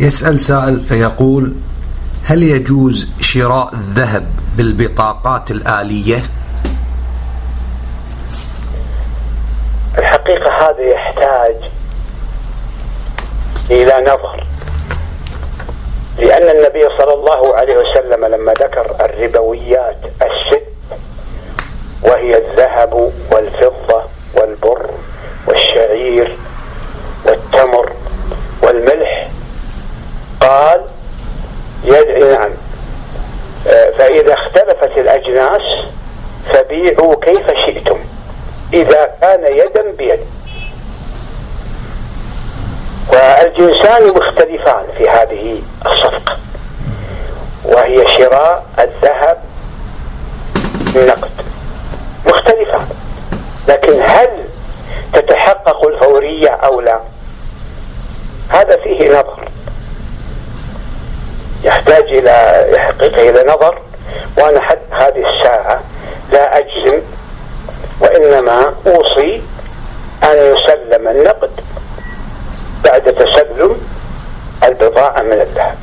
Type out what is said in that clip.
يسأل سائل فيقول هل يجوز شراء الذهب بالبطاقات الآلية؟ الحقيقة هذا يحتاج إلى نظر لأن النبي صلى الله عليه وسلم لما ذكر الربويات الست وهي الذهب والفضة والبر والشعير قال يدعي نعم. آه، فإذا اختلفت الأجناس فبيعوا كيف شئتم. إذا كان يدا بيد. والجنسان مختلفان في هذه الصفقة. وهي شراء الذهب النقد مختلفان. لكن هل تتحقق الفورية أو لا؟ هذا فيه نظر. يحتاج إلى يحقق إلى نظر وأنا حتى هذه الساعة لا أجزم وإنما أوصي أن يسلم النقد بعد تسلم البضاعة من الذهب.